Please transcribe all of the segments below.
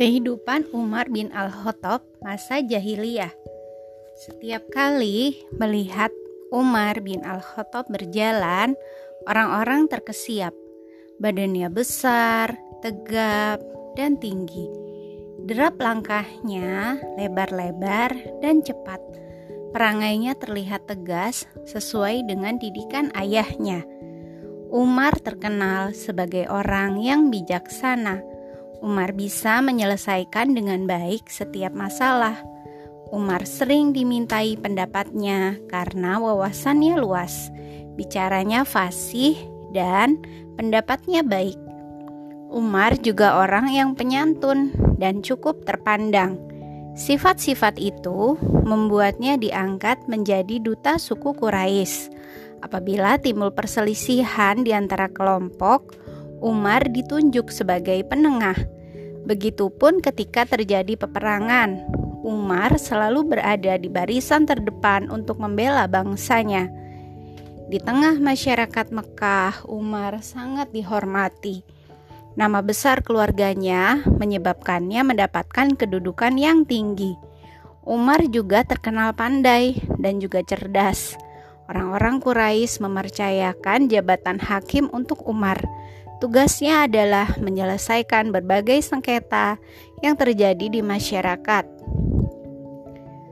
Kehidupan Umar bin Al-Khattab masa jahiliyah. Setiap kali melihat Umar bin Al-Khattab berjalan, orang-orang terkesiap. Badannya besar, tegap, dan tinggi. Derap langkahnya lebar-lebar dan cepat. Perangainya terlihat tegas sesuai dengan didikan ayahnya. Umar terkenal sebagai orang yang bijaksana Umar bisa menyelesaikan dengan baik setiap masalah. Umar sering dimintai pendapatnya karena wawasannya luas, bicaranya fasih, dan pendapatnya baik. Umar juga orang yang penyantun dan cukup terpandang. Sifat-sifat itu membuatnya diangkat menjadi duta suku Quraisy. Apabila timbul perselisihan di antara kelompok, Umar ditunjuk sebagai penengah. Begitupun ketika terjadi peperangan, Umar selalu berada di barisan terdepan untuk membela bangsanya. Di tengah masyarakat Mekah, Umar sangat dihormati. Nama besar keluarganya menyebabkannya mendapatkan kedudukan yang tinggi. Umar juga terkenal pandai dan juga cerdas. Orang-orang Quraisy mempercayakan jabatan hakim untuk Umar Tugasnya adalah menyelesaikan berbagai sengketa yang terjadi di masyarakat.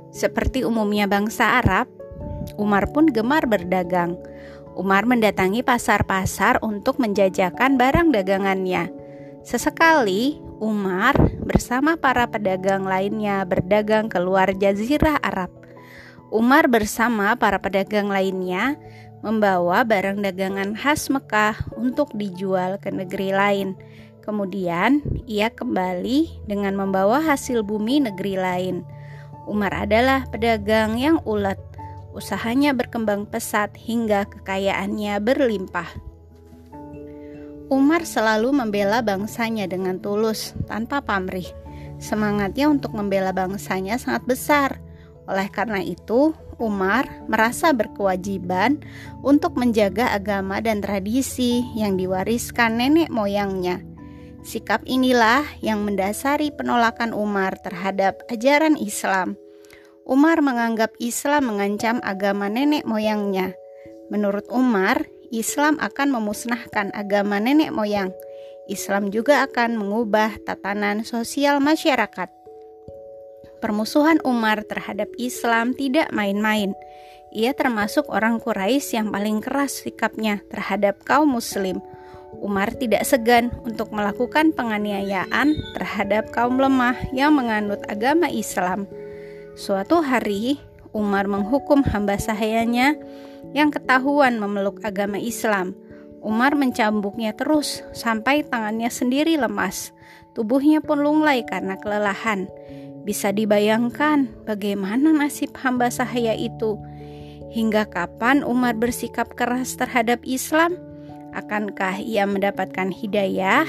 Seperti umumnya bangsa Arab, Umar pun gemar berdagang. Umar mendatangi pasar-pasar untuk menjajakan barang dagangannya. Sesekali, Umar bersama para pedagang lainnya berdagang keluar jazirah Arab. Umar bersama para pedagang lainnya membawa barang dagangan khas Mekah untuk dijual ke negeri lain. Kemudian ia kembali dengan membawa hasil bumi negeri lain. Umar adalah pedagang yang ulet. Usahanya berkembang pesat hingga kekayaannya berlimpah. Umar selalu membela bangsanya dengan tulus, tanpa pamrih. Semangatnya untuk membela bangsanya sangat besar. Oleh karena itu, Umar merasa berkewajiban untuk menjaga agama dan tradisi yang diwariskan nenek moyangnya. Sikap inilah yang mendasari penolakan Umar terhadap ajaran Islam. Umar menganggap Islam mengancam agama nenek moyangnya. Menurut Umar, Islam akan memusnahkan agama nenek moyang. Islam juga akan mengubah tatanan sosial masyarakat. Permusuhan Umar terhadap Islam tidak main-main. Ia termasuk orang Quraisy yang paling keras sikapnya terhadap kaum muslim. Umar tidak segan untuk melakukan penganiayaan terhadap kaum lemah yang menganut agama Islam. Suatu hari, Umar menghukum hamba sahayanya yang ketahuan memeluk agama Islam. Umar mencambuknya terus sampai tangannya sendiri lemas. Tubuhnya pun lunglai karena kelelahan. Bisa dibayangkan bagaimana nasib hamba sahaya itu. Hingga kapan Umar bersikap keras terhadap Islam? Akankah ia mendapatkan hidayah?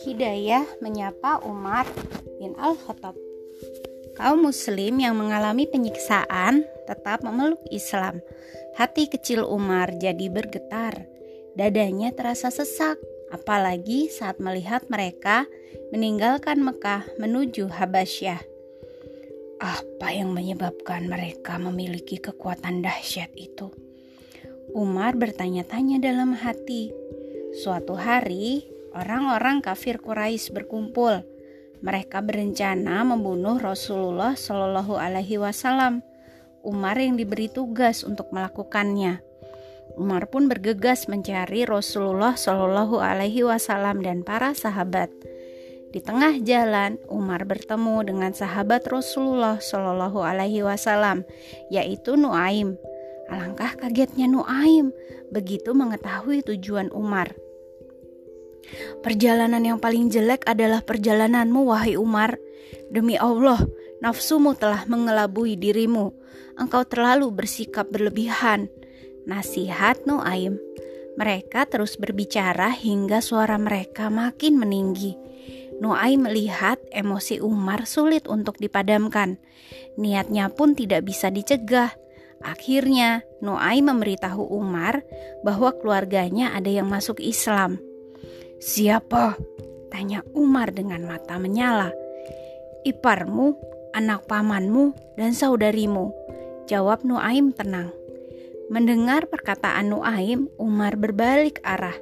Hidayah menyapa Umar bin Al-Khattab Kaum muslim yang mengalami penyiksaan tetap memeluk Islam. Hati kecil Umar jadi bergetar. Dadanya terasa sesak, apalagi saat melihat mereka meninggalkan Mekah menuju Habasyah. Apa yang menyebabkan mereka memiliki kekuatan dahsyat itu? Umar bertanya-tanya dalam hati. Suatu hari, orang-orang kafir Quraisy berkumpul mereka berencana membunuh Rasulullah Shallallahu Alaihi Wasallam. Umar yang diberi tugas untuk melakukannya. Umar pun bergegas mencari Rasulullah Shallallahu Alaihi Wasallam dan para sahabat. Di tengah jalan, Umar bertemu dengan sahabat Rasulullah Shallallahu Alaihi Wasallam, yaitu Nuaim. Alangkah kagetnya Nuaim begitu mengetahui tujuan Umar. Perjalanan yang paling jelek adalah perjalananmu, wahai Umar. Demi Allah, nafsumu telah mengelabui dirimu. Engkau terlalu bersikap berlebihan. Nasihat Nuaim. Mereka terus berbicara hingga suara mereka makin meninggi. Nuaim melihat emosi Umar sulit untuk dipadamkan. Niatnya pun tidak bisa dicegah. Akhirnya, Nuai memberitahu Umar bahwa keluarganya ada yang masuk Islam. Siapa? Tanya Umar dengan mata menyala. Iparmu, anak pamanmu, dan saudarimu. Jawab Nuaim tenang. Mendengar perkataan Nuaim, Umar berbalik arah.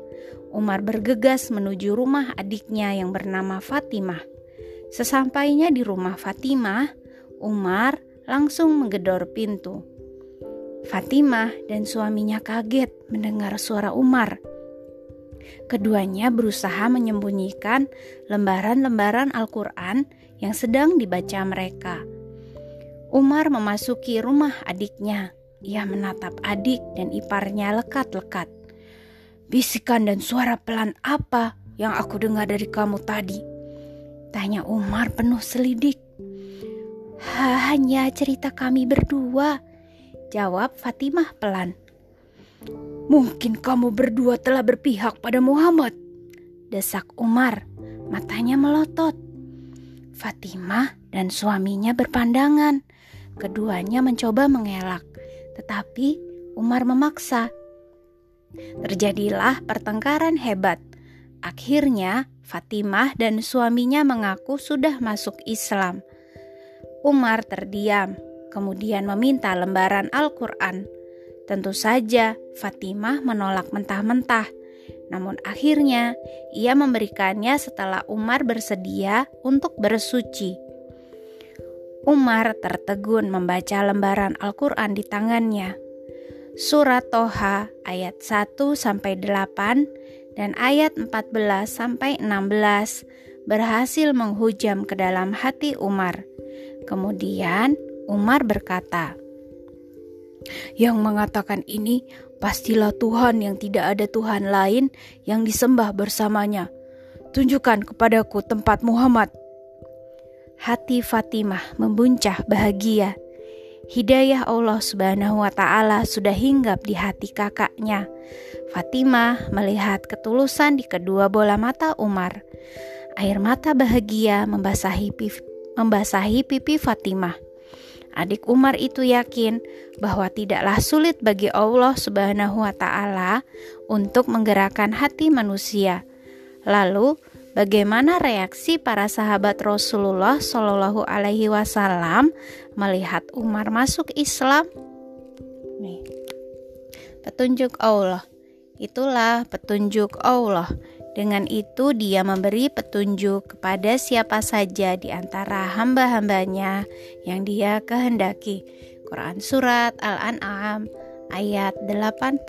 Umar bergegas menuju rumah adiknya yang bernama Fatimah. Sesampainya di rumah Fatimah, Umar langsung menggedor pintu. Fatimah dan suaminya kaget mendengar suara Umar. Keduanya berusaha menyembunyikan lembaran-lembaran Al-Quran yang sedang dibaca mereka. Umar memasuki rumah adiknya. Ia menatap adik dan iparnya lekat-lekat. Bisikan dan suara pelan apa yang aku dengar dari kamu tadi? Tanya Umar penuh selidik. Hanya cerita kami berdua, Jawab Fatimah pelan. Mungkin kamu berdua telah berpihak pada Muhammad. Desak Umar, matanya melotot. Fatimah dan suaminya berpandangan. Keduanya mencoba mengelak, tetapi Umar memaksa. Terjadilah pertengkaran hebat. Akhirnya, Fatimah dan suaminya mengaku sudah masuk Islam. Umar terdiam kemudian meminta lembaran Al-Quran. Tentu saja Fatimah menolak mentah-mentah, namun akhirnya ia memberikannya setelah Umar bersedia untuk bersuci. Umar tertegun membaca lembaran Al-Quran di tangannya. Surat Toha ayat 1 sampai 8 dan ayat 14 sampai 16 berhasil menghujam ke dalam hati Umar. Kemudian Umar berkata, "Yang mengatakan ini pastilah Tuhan yang tidak ada Tuhan lain yang disembah bersamanya. Tunjukkan kepadaku tempat Muhammad." Hati Fatimah membuncah bahagia. Hidayah Allah Subhanahu wa Ta'ala sudah hinggap di hati kakaknya. Fatimah melihat ketulusan di kedua bola mata Umar. Air mata bahagia membasahi pipi, membasahi pipi Fatimah. Adik Umar itu yakin bahwa tidaklah sulit bagi Allah Subhanahu wa taala untuk menggerakkan hati manusia. Lalu, bagaimana reaksi para sahabat Rasulullah Shallallahu alaihi wasallam melihat Umar masuk Islam? Nih. Petunjuk Allah. Itulah petunjuk Allah dengan itu dia memberi petunjuk kepada siapa saja di antara hamba-hambanya yang dia kehendaki. Quran Surat Al-An'am ayat 88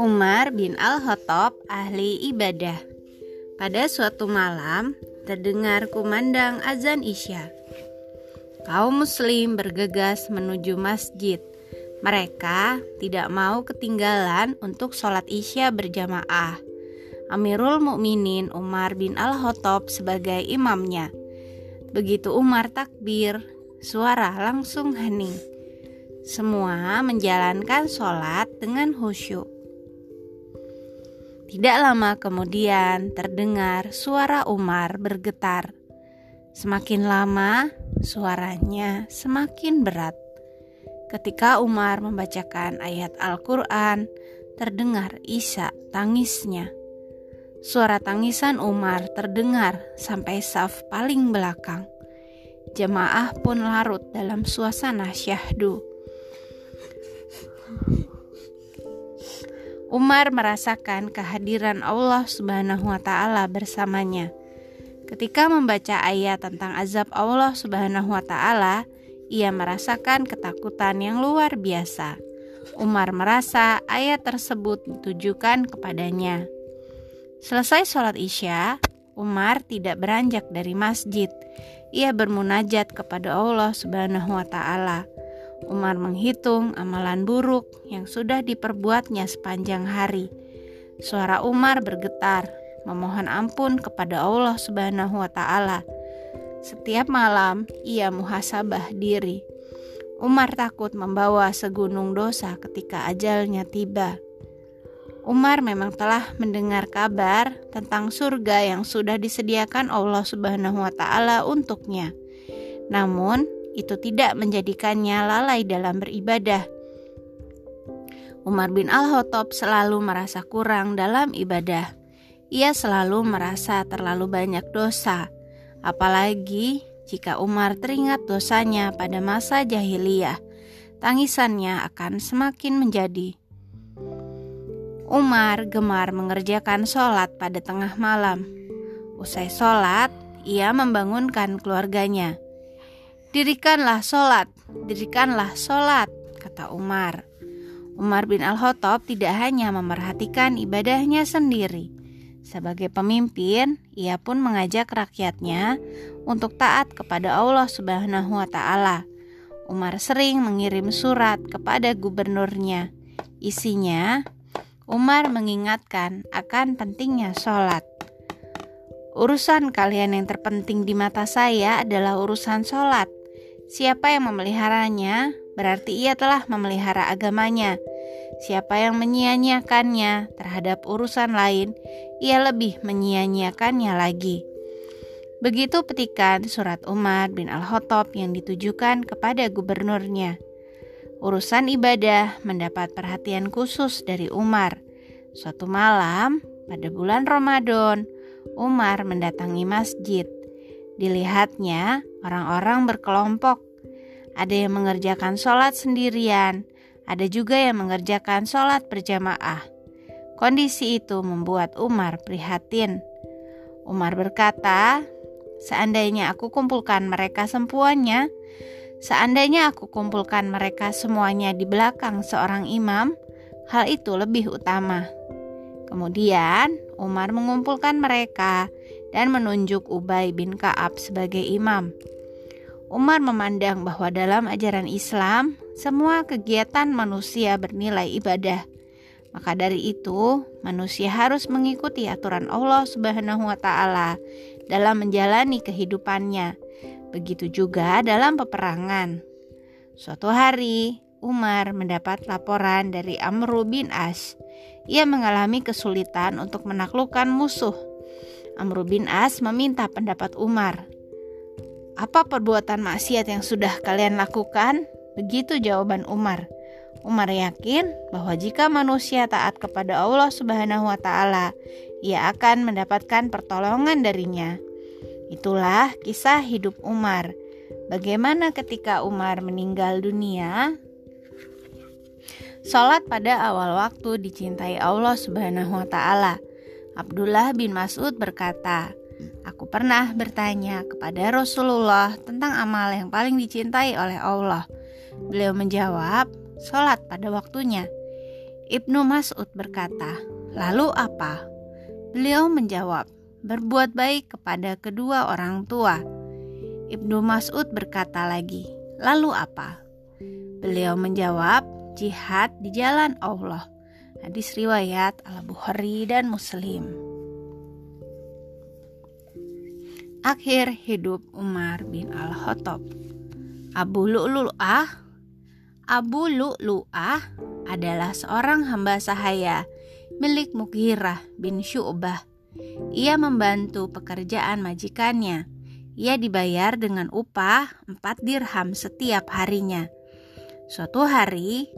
Umar bin Al-Khattab ahli ibadah. Pada suatu malam, terdengar kumandang azan Isya. Kaum muslim bergegas menuju masjid. Mereka tidak mau ketinggalan untuk sholat Isya berjamaah. Amirul Mukminin Umar bin Al-Khattab sebagai imamnya. Begitu Umar takbir, suara langsung hening. Semua menjalankan sholat dengan khusyuk. Tidak lama kemudian terdengar suara Umar bergetar. Semakin lama, suaranya semakin berat. Ketika Umar membacakan ayat Al-Quran, terdengar isak tangisnya. Suara tangisan Umar terdengar sampai saf paling belakang. Jemaah pun larut dalam suasana syahdu. Umar merasakan kehadiran Allah Subhanahu wa taala bersamanya. Ketika membaca ayat tentang azab Allah Subhanahu wa taala, ia merasakan ketakutan yang luar biasa. Umar merasa ayat tersebut ditujukan kepadanya. Selesai sholat Isya, Umar tidak beranjak dari masjid. Ia bermunajat kepada Allah Subhanahu wa taala. Umar menghitung amalan buruk yang sudah diperbuatnya sepanjang hari. Suara Umar bergetar, memohon ampun kepada Allah Subhanahu wa taala. Setiap malam ia muhasabah diri. Umar takut membawa segunung dosa ketika ajalnya tiba. Umar memang telah mendengar kabar tentang surga yang sudah disediakan Allah Subhanahu wa taala untuknya. Namun, itu tidak menjadikannya lalai dalam beribadah. Umar bin Al-Khattab selalu merasa kurang dalam ibadah. Ia selalu merasa terlalu banyak dosa, apalagi jika Umar teringat dosanya pada masa jahiliyah. Tangisannya akan semakin menjadi Umar gemar mengerjakan sholat pada tengah malam. Usai sholat, ia membangunkan keluarganya. Dirikanlah sholat, dirikanlah sholat, kata Umar. Umar bin Al-Khattab tidak hanya memerhatikan ibadahnya sendiri. Sebagai pemimpin, ia pun mengajak rakyatnya untuk taat kepada Allah Subhanahu wa taala. Umar sering mengirim surat kepada gubernurnya. Isinya Umar mengingatkan akan pentingnya sholat. Urusan kalian yang terpenting di mata saya adalah urusan sholat. Siapa yang memeliharanya, berarti ia telah memelihara agamanya. Siapa yang menyia-nyiakannya terhadap urusan lain, ia lebih menyia-nyiakannya lagi. Begitu petikan surat Umar bin Al-Khattab yang ditujukan kepada gubernurnya. Urusan ibadah mendapat perhatian khusus dari Umar. Suatu malam, pada bulan Ramadan, Umar mendatangi masjid. Dilihatnya, orang-orang berkelompok. Ada yang mengerjakan sholat sendirian, ada juga yang mengerjakan sholat berjamaah. Kondisi itu membuat Umar prihatin. Umar berkata, "Seandainya aku kumpulkan mereka sempuanya, Seandainya aku kumpulkan mereka semuanya di belakang seorang imam, hal itu lebih utama. Kemudian Umar mengumpulkan mereka dan menunjuk Ubay bin Ka'ab sebagai imam. Umar memandang bahwa dalam ajaran Islam, semua kegiatan manusia bernilai ibadah. Maka dari itu, manusia harus mengikuti aturan Allah Subhanahu wa taala dalam menjalani kehidupannya Begitu juga dalam peperangan. Suatu hari, Umar mendapat laporan dari Amr bin As. Ia mengalami kesulitan untuk menaklukkan musuh. Amr bin As meminta pendapat Umar. Apa perbuatan maksiat yang sudah kalian lakukan? Begitu jawaban Umar. Umar yakin bahwa jika manusia taat kepada Allah Subhanahu wa taala, ia akan mendapatkan pertolongan darinya. Itulah kisah hidup Umar. Bagaimana ketika Umar meninggal dunia? Salat pada awal waktu dicintai Allah Subhanahu wa taala. Abdullah bin Mas'ud berkata, Aku pernah bertanya kepada Rasulullah tentang amal yang paling dicintai oleh Allah. Beliau menjawab, "Salat pada waktunya." Ibnu Mas'ud berkata, "Lalu apa?" Beliau menjawab, berbuat baik kepada kedua orang tua. Ibnu Mas'ud berkata lagi, "Lalu apa?" Beliau menjawab, "Jihad di jalan Allah." Hadis riwayat Al-Bukhari dan Muslim. Akhir hidup Umar bin Al-Khattab. Abu Lu'lu'ah Abu Lu'lu'ah adalah seorang hamba sahaya milik Mughirah bin Syu'bah ia membantu pekerjaan majikannya. Ia dibayar dengan upah 4 dirham setiap harinya. Suatu hari,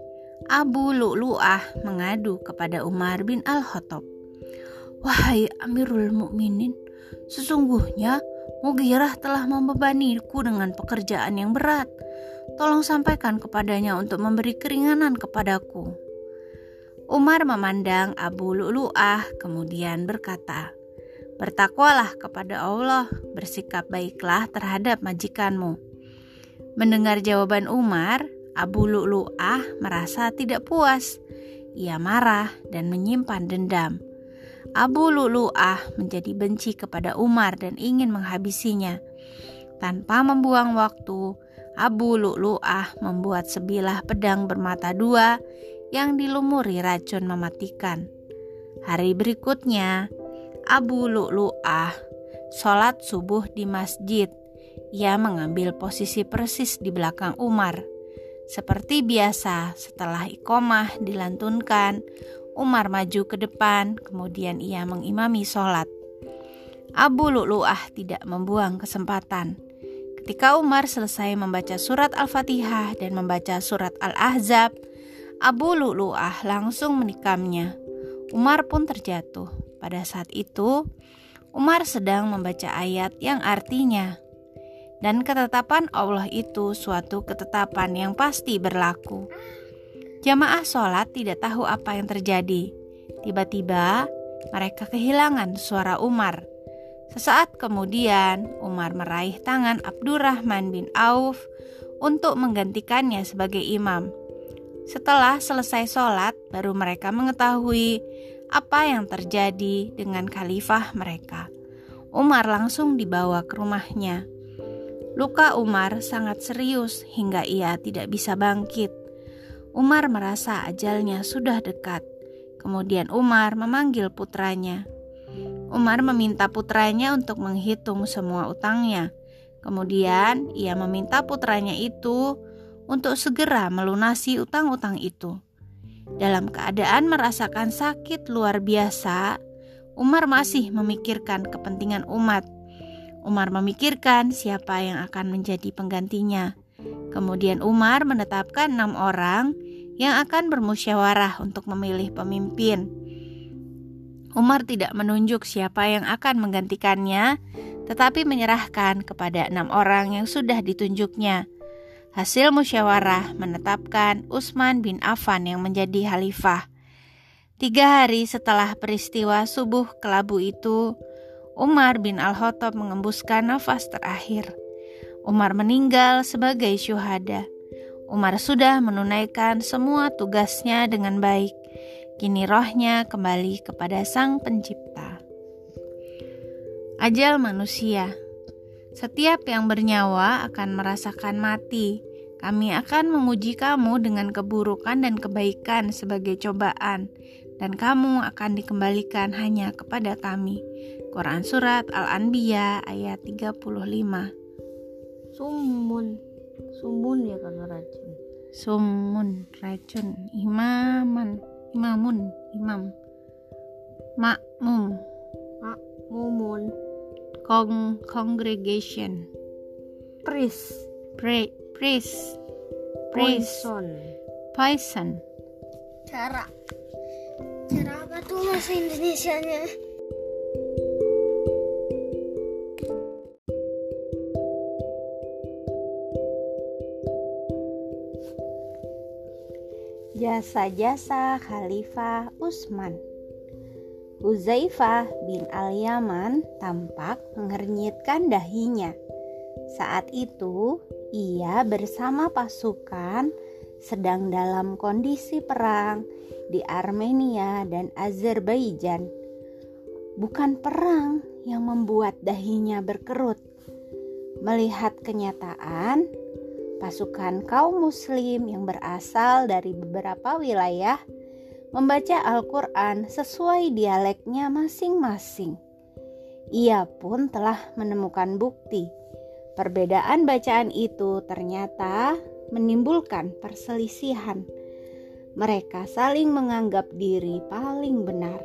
Abu Lu'lu'ah mengadu kepada Umar bin Al-Khattab. Wahai Amirul Mukminin, sesungguhnya Mugirah telah membebaniku dengan pekerjaan yang berat. Tolong sampaikan kepadanya untuk memberi keringanan kepadaku. Umar memandang Abu Lu'lu'ah kemudian berkata, Bertakwalah kepada Allah, bersikap baiklah terhadap majikanmu. Mendengar jawaban Umar, Abu Lu'lu'ah merasa tidak puas. Ia marah dan menyimpan dendam. Abu Lu'lu'ah menjadi benci kepada Umar dan ingin menghabisinya. Tanpa membuang waktu, Abu Lu'lu'ah membuat sebilah pedang bermata dua yang dilumuri racun mematikan. Hari berikutnya, Abu Lu'lu'ah sholat subuh di masjid. Ia mengambil posisi persis di belakang Umar. Seperti biasa, setelah ikomah dilantunkan, Umar maju ke depan, kemudian ia mengimami sholat. Abu Lu'lu'ah tidak membuang kesempatan. Ketika Umar selesai membaca surat Al-Fatihah dan membaca surat Al-Ahzab, Abu Lu'lu'ah langsung menikamnya. Umar pun terjatuh. Pada saat itu, Umar sedang membaca ayat yang artinya, dan ketetapan Allah itu suatu ketetapan yang pasti berlaku. Jamaah sholat tidak tahu apa yang terjadi. Tiba-tiba mereka kehilangan suara Umar. Sesaat kemudian, Umar meraih tangan Abdurrahman bin Auf untuk menggantikannya sebagai imam. Setelah selesai sholat, baru mereka mengetahui apa yang terjadi dengan khalifah mereka. Umar langsung dibawa ke rumahnya. Luka Umar sangat serius hingga ia tidak bisa bangkit. Umar merasa ajalnya sudah dekat. Kemudian Umar memanggil putranya. Umar meminta putranya untuk menghitung semua utangnya. Kemudian ia meminta putranya itu untuk segera melunasi utang-utang itu. Dalam keadaan merasakan sakit luar biasa, Umar masih memikirkan kepentingan umat Umar memikirkan siapa yang akan menjadi penggantinya. Kemudian Umar menetapkan enam orang yang akan bermusyawarah untuk memilih pemimpin. Umar tidak menunjuk siapa yang akan menggantikannya, tetapi menyerahkan kepada enam orang yang sudah ditunjuknya. Hasil musyawarah menetapkan Utsman bin Affan yang menjadi khalifah. Tiga hari setelah peristiwa subuh kelabu itu, Umar bin Al-Khattab mengembuskan nafas terakhir. Umar meninggal sebagai syuhada. Umar sudah menunaikan semua tugasnya dengan baik. Kini rohnya kembali kepada Sang Pencipta. Ajal manusia. Setiap yang bernyawa akan merasakan mati. Kami akan menguji kamu dengan keburukan dan kebaikan sebagai cobaan, dan kamu akan dikembalikan hanya kepada kami. Quran Surat Al-Anbiya ayat 35 Sumun. Sumun ya karena racun. Sumun racun Imaman Imamun Imam Makmum. Makmumun. Kong Congregation. Pris. Pre Priest Poison. Poison. Cara. Cara apa tuh bahasa Indonesia-nya? Jasa-jasa Khalifah Utsman Huzaifah bin Al-Yaman tampak mengernyitkan dahinya. Saat itu, ia bersama pasukan sedang dalam kondisi perang di Armenia dan Azerbaijan. Bukan perang yang membuat dahinya berkerut. Melihat kenyataan, pasukan kaum Muslim yang berasal dari beberapa wilayah membaca Al-Quran sesuai dialeknya masing-masing. Ia pun telah menemukan bukti perbedaan bacaan itu ternyata menimbulkan perselisihan. Mereka saling menganggap diri paling benar.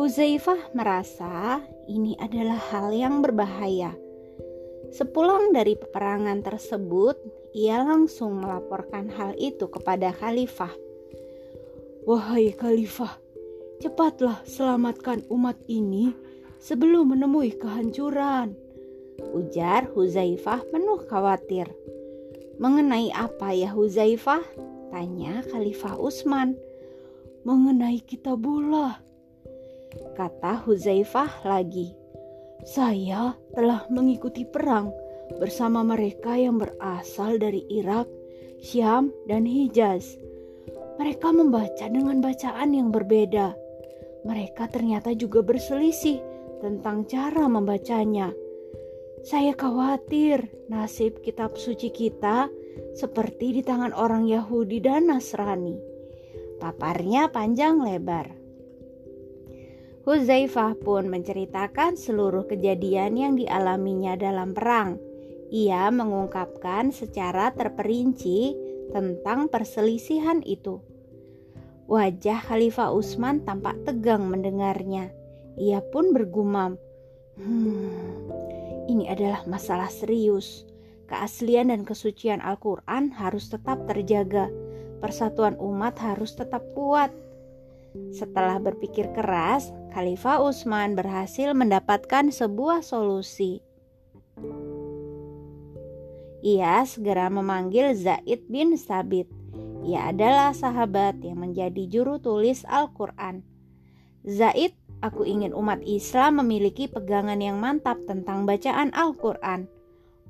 Huzaifah merasa ini adalah hal yang berbahaya Sepulang dari peperangan tersebut, ia langsung melaporkan hal itu kepada khalifah. Wahai khalifah, cepatlah selamatkan umat ini sebelum menemui kehancuran. Ujar Huzaifah penuh khawatir. Mengenai apa ya Huzaifah? Tanya Khalifah Utsman. Mengenai kitabullah. Kata Huzaifah lagi. Saya telah mengikuti perang bersama mereka yang berasal dari Irak, Syam, dan Hijaz. Mereka membaca dengan bacaan yang berbeda. Mereka ternyata juga berselisih tentang cara membacanya. Saya khawatir nasib kitab suci kita seperti di tangan orang Yahudi dan Nasrani. Paparnya panjang lebar. Huzaifah pun menceritakan seluruh kejadian yang dialaminya dalam perang. Ia mengungkapkan secara terperinci tentang perselisihan itu. Wajah Khalifah Utsman tampak tegang mendengarnya. Ia pun bergumam, "Hmm, ini adalah masalah serius. Keaslian dan kesucian Al-Quran harus tetap terjaga. Persatuan umat harus tetap kuat." Setelah berpikir keras, Khalifah Utsman berhasil mendapatkan sebuah solusi. Ia segera memanggil Zaid bin Sabit. Ia adalah sahabat yang menjadi juru tulis Al-Quran. Zaid, aku ingin umat Islam memiliki pegangan yang mantap tentang bacaan Al-Quran.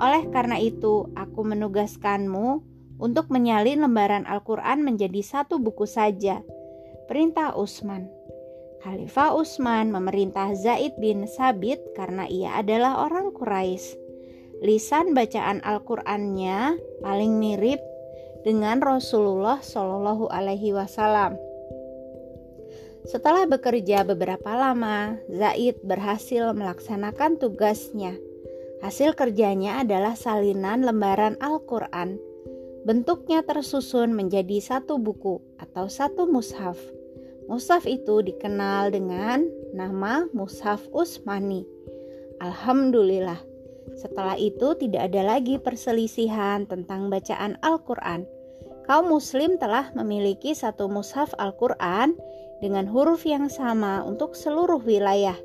Oleh karena itu, aku menugaskanmu untuk menyalin lembaran Al-Quran menjadi satu buku saja. Perintah Utsman. Khalifah Utsman memerintah Zaid bin Sabit karena ia adalah orang Quraisy lisan bacaan Al-Qur'annya paling mirip dengan Rasulullah Shallallahu alaihi wasallam. Setelah bekerja beberapa lama, Zaid berhasil melaksanakan tugasnya. Hasil kerjanya adalah salinan lembaran Al-Quran. Bentuknya tersusun menjadi satu buku atau satu mushaf. Mushaf itu dikenal dengan nama Mushaf Usmani. Alhamdulillah, setelah itu tidak ada lagi perselisihan tentang bacaan Al-Quran. Kaum muslim telah memiliki satu mushaf Al-Quran dengan huruf yang sama untuk seluruh wilayah.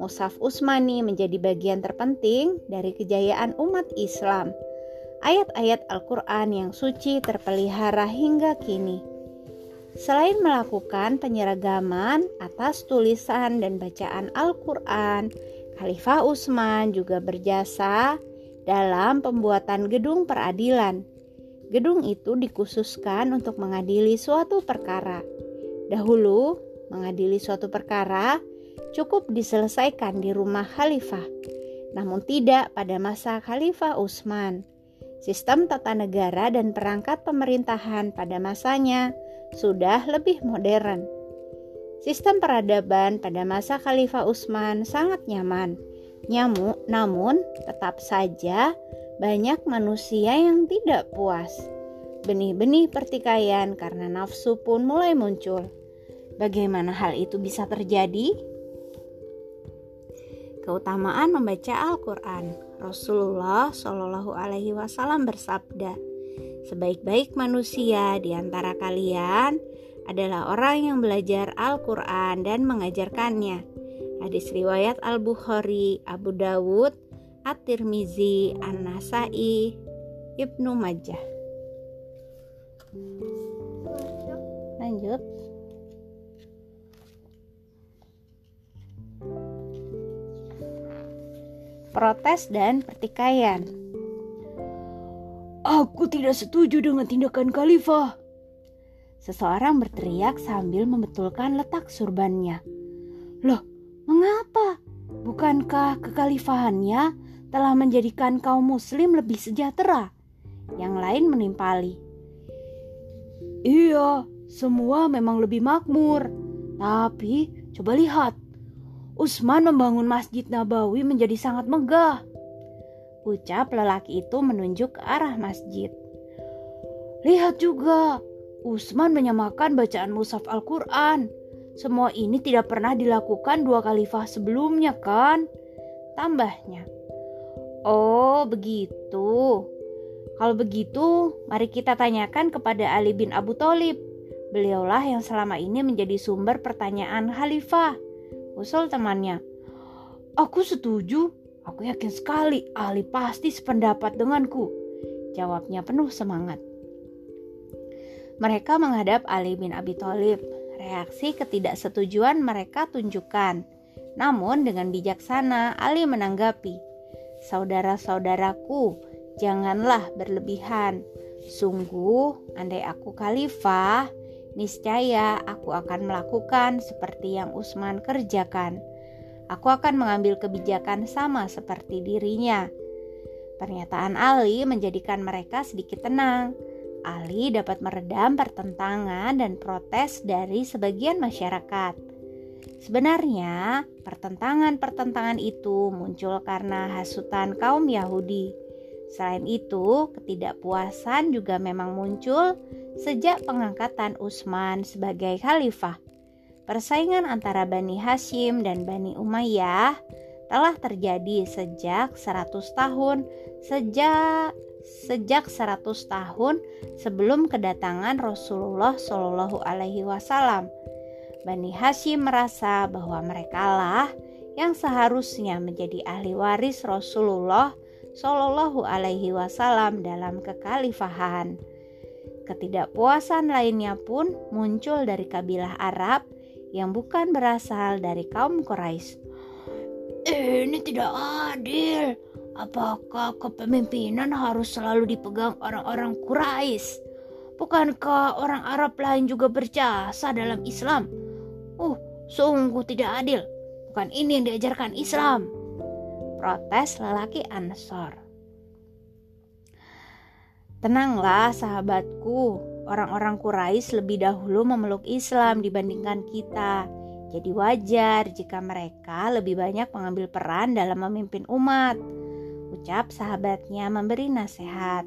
Mushaf Usmani menjadi bagian terpenting dari kejayaan umat Islam. Ayat-ayat Al-Quran yang suci terpelihara hingga kini. Selain melakukan penyeragaman atas tulisan dan bacaan Al-Quran, Khalifah Utsman juga berjasa dalam pembuatan gedung peradilan. Gedung itu dikhususkan untuk mengadili suatu perkara. Dahulu, mengadili suatu perkara cukup diselesaikan di rumah khalifah, namun tidak pada masa Khalifah Utsman. Sistem tata negara dan perangkat pemerintahan pada masanya sudah lebih modern. Sistem peradaban pada masa Khalifah Utsman sangat nyaman. Nyamuk, namun tetap saja banyak manusia yang tidak puas. Benih-benih pertikaian karena nafsu pun mulai muncul. Bagaimana hal itu bisa terjadi? Keutamaan membaca Al-Quran. Rasulullah Shallallahu Alaihi Wasallam bersabda, "Sebaik-baik manusia di antara kalian adalah orang yang belajar Al-Quran dan mengajarkannya. Hadis riwayat Al-Bukhari, Abu Dawud, At-Tirmizi, An-Nasai, Ibnu Majah. Lanjut. Protes dan pertikaian. Aku tidak setuju dengan tindakan khalifah. Seseorang berteriak sambil membetulkan letak surbannya. Loh, mengapa? Bukankah kekhalifahannya telah menjadikan kaum muslim lebih sejahtera? Yang lain menimpali. Iya, semua memang lebih makmur. Tapi coba lihat, Usman membangun Masjid Nabawi menjadi sangat megah. Ucap lelaki itu menunjuk ke arah masjid. Lihat juga, Usman menyamakan bacaan mushaf Al-Quran. Semua ini tidak pernah dilakukan dua khalifah sebelumnya kan? Tambahnya. Oh begitu. Kalau begitu, mari kita tanyakan kepada Ali bin Abu Thalib. Beliaulah yang selama ini menjadi sumber pertanyaan khalifah. Usul temannya. Aku setuju. Aku yakin sekali Ali pasti sependapat denganku. Jawabnya penuh semangat. Mereka menghadap Ali bin Abi Thalib. Reaksi ketidaksetujuan mereka tunjukkan. Namun dengan bijaksana Ali menanggapi, "Saudara-saudaraku, janganlah berlebihan. Sungguh, andai aku khalifah, niscaya aku akan melakukan seperti yang Utsman kerjakan. Aku akan mengambil kebijakan sama seperti dirinya." Pernyataan Ali menjadikan mereka sedikit tenang Ali dapat meredam pertentangan dan protes dari sebagian masyarakat. Sebenarnya, pertentangan-pertentangan itu muncul karena hasutan kaum Yahudi. Selain itu, ketidakpuasan juga memang muncul sejak pengangkatan Utsman sebagai khalifah. Persaingan antara Bani Hashim dan Bani Umayyah telah terjadi sejak 100 tahun sejak sejak 100 tahun sebelum kedatangan Rasulullah Shallallahu alaihi wasallam. Bani Hashim merasa bahwa merekalah yang seharusnya menjadi ahli waris Rasulullah Shallallahu alaihi wasallam dalam kekhalifahan. Ketidakpuasan lainnya pun muncul dari kabilah Arab yang bukan berasal dari kaum Quraisy. Ini tidak adil. Apakah kepemimpinan harus selalu dipegang orang-orang Quraisy? Bukankah orang Arab lain juga berjasa dalam Islam? Uh, sungguh tidak adil. Bukan ini yang diajarkan Islam. Protes lelaki Ansor. Tenanglah sahabatku, orang-orang Quraisy lebih dahulu memeluk Islam dibandingkan kita. Jadi wajar jika mereka lebih banyak mengambil peran dalam memimpin umat. Ucap sahabatnya memberi nasihat.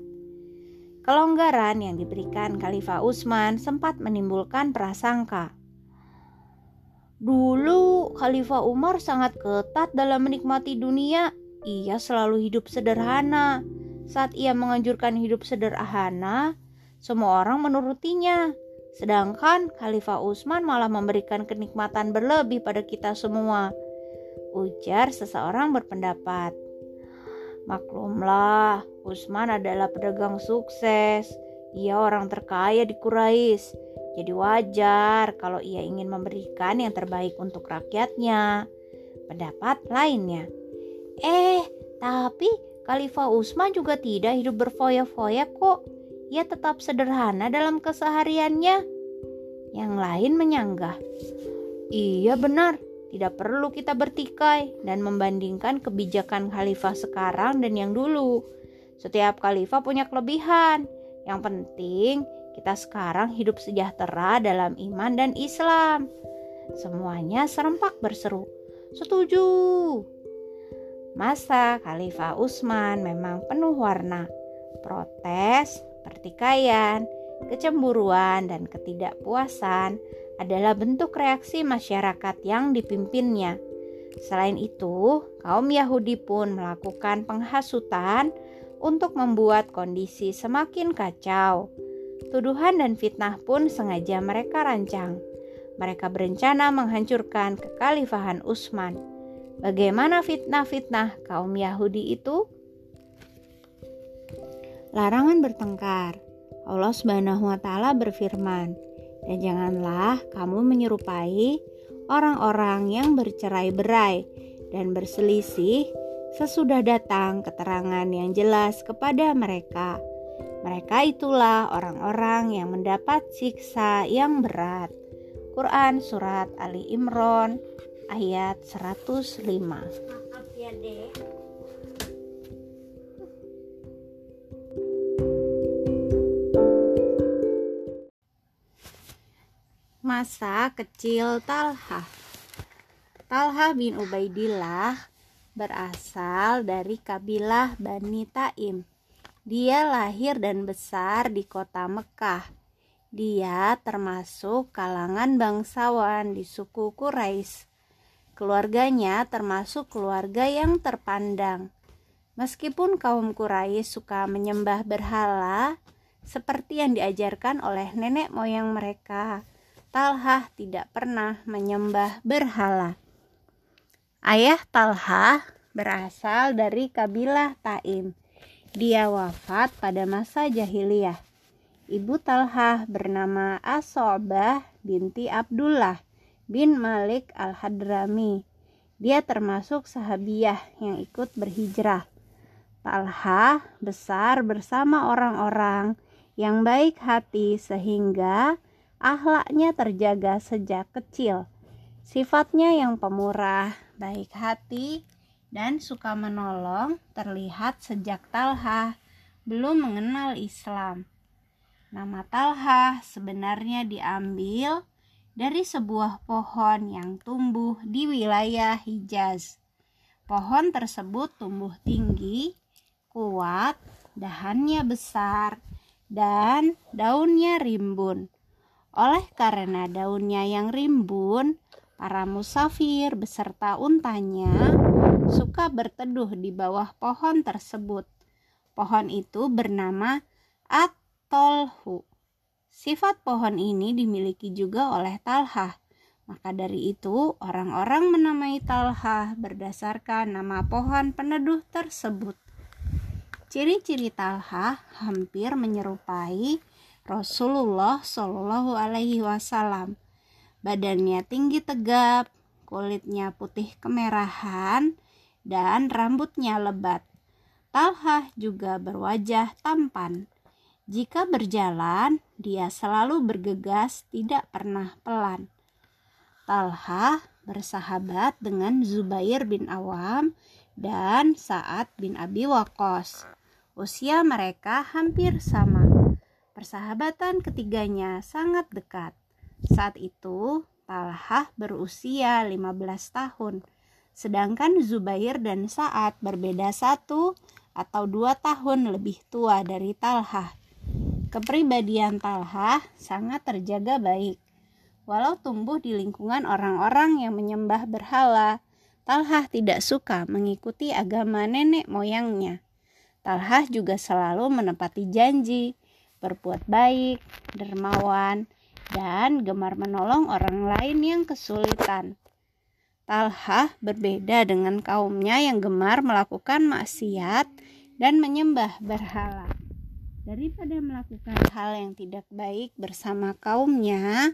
Kelonggaran yang diberikan Khalifah Utsman sempat menimbulkan prasangka. Dulu Khalifah Umar sangat ketat dalam menikmati dunia. Ia selalu hidup sederhana. Saat ia menganjurkan hidup sederhana, semua orang menurutinya. Sedangkan Khalifah Utsman malah memberikan kenikmatan berlebih pada kita semua. Ujar seseorang berpendapat. Maklumlah, Utsman adalah pedagang sukses. Ia orang terkaya di Quraisy. Jadi wajar kalau ia ingin memberikan yang terbaik untuk rakyatnya. Pendapat lainnya. Eh, tapi Khalifah Utsman juga tidak hidup berfoya-foya kok. Ia tetap sederhana dalam kesehariannya. Yang lain menyanggah. Iya benar, tidak perlu kita bertikai dan membandingkan kebijakan khalifah sekarang dan yang dulu. Setiap khalifah punya kelebihan. Yang penting kita sekarang hidup sejahtera dalam iman dan Islam. Semuanya serempak berseru. Setuju. Masa Khalifah Utsman memang penuh warna. Protes, pertikaian, kecemburuan, dan ketidakpuasan adalah bentuk reaksi masyarakat yang dipimpinnya. Selain itu, kaum Yahudi pun melakukan penghasutan untuk membuat kondisi semakin kacau. Tuduhan dan fitnah pun sengaja mereka rancang. Mereka berencana menghancurkan kekhalifahan Utsman. Bagaimana fitnah-fitnah kaum Yahudi itu? Larangan bertengkar. Allah Subhanahu wa taala berfirman, "Dan janganlah kamu menyerupai orang-orang yang bercerai-berai dan berselisih sesudah datang keterangan yang jelas kepada mereka. Mereka itulah orang-orang yang mendapat siksa yang berat." Quran surat Ali Imran ayat 105. Maaf ya, Dek. Masa kecil Talha Talha bin Ubaidillah berasal dari kabilah Bani Taim. Dia lahir dan besar di kota Mekah. Dia termasuk kalangan bangsawan di suku Quraisy. Keluarganya termasuk keluarga yang terpandang. Meskipun kaum Quraisy suka menyembah berhala seperti yang diajarkan oleh nenek moyang mereka, Talha tidak pernah menyembah berhala. Ayah Talha berasal dari kabilah Taim. Dia wafat pada masa jahiliyah. Ibu Talha bernama Asobah binti Abdullah bin Malik al-Hadrami. Dia termasuk sahabiah yang ikut berhijrah. Talha besar bersama orang-orang yang baik hati sehingga Ahlaknya terjaga sejak kecil. Sifatnya yang pemurah, baik hati, dan suka menolong terlihat sejak Talha belum mengenal Islam. Nama Talha sebenarnya diambil dari sebuah pohon yang tumbuh di wilayah Hijaz. Pohon tersebut tumbuh tinggi, kuat, dahannya besar, dan daunnya rimbun. Oleh karena daunnya yang rimbun, para musafir beserta untanya suka berteduh di bawah pohon tersebut. Pohon itu bernama At-Tolhu. Sifat pohon ini dimiliki juga oleh Talhah. Maka dari itu, orang-orang menamai Talhah berdasarkan nama pohon peneduh tersebut. Ciri-ciri Talhah hampir menyerupai Rasulullah Shallallahu Alaihi Wasallam. Badannya tinggi tegap, kulitnya putih kemerahan, dan rambutnya lebat. Talhah juga berwajah tampan. Jika berjalan, dia selalu bergegas, tidak pernah pelan. Talha bersahabat dengan Zubair bin Awam dan Sa'ad bin Abi Waqqas. Usia mereka hampir sama. Persahabatan ketiganya sangat dekat. Saat itu, Talha berusia 15 tahun, sedangkan Zubair dan Sa'ad berbeda satu atau dua tahun lebih tua dari Talha. Kepribadian Talha sangat terjaga baik. Walau tumbuh di lingkungan orang-orang yang menyembah berhala, Talha tidak suka mengikuti agama nenek moyangnya. Talha juga selalu menepati janji, berbuat baik, dermawan, dan gemar menolong orang lain yang kesulitan. Talha berbeda dengan kaumnya yang gemar melakukan maksiat dan menyembah berhala. Daripada melakukan hal yang tidak baik bersama kaumnya,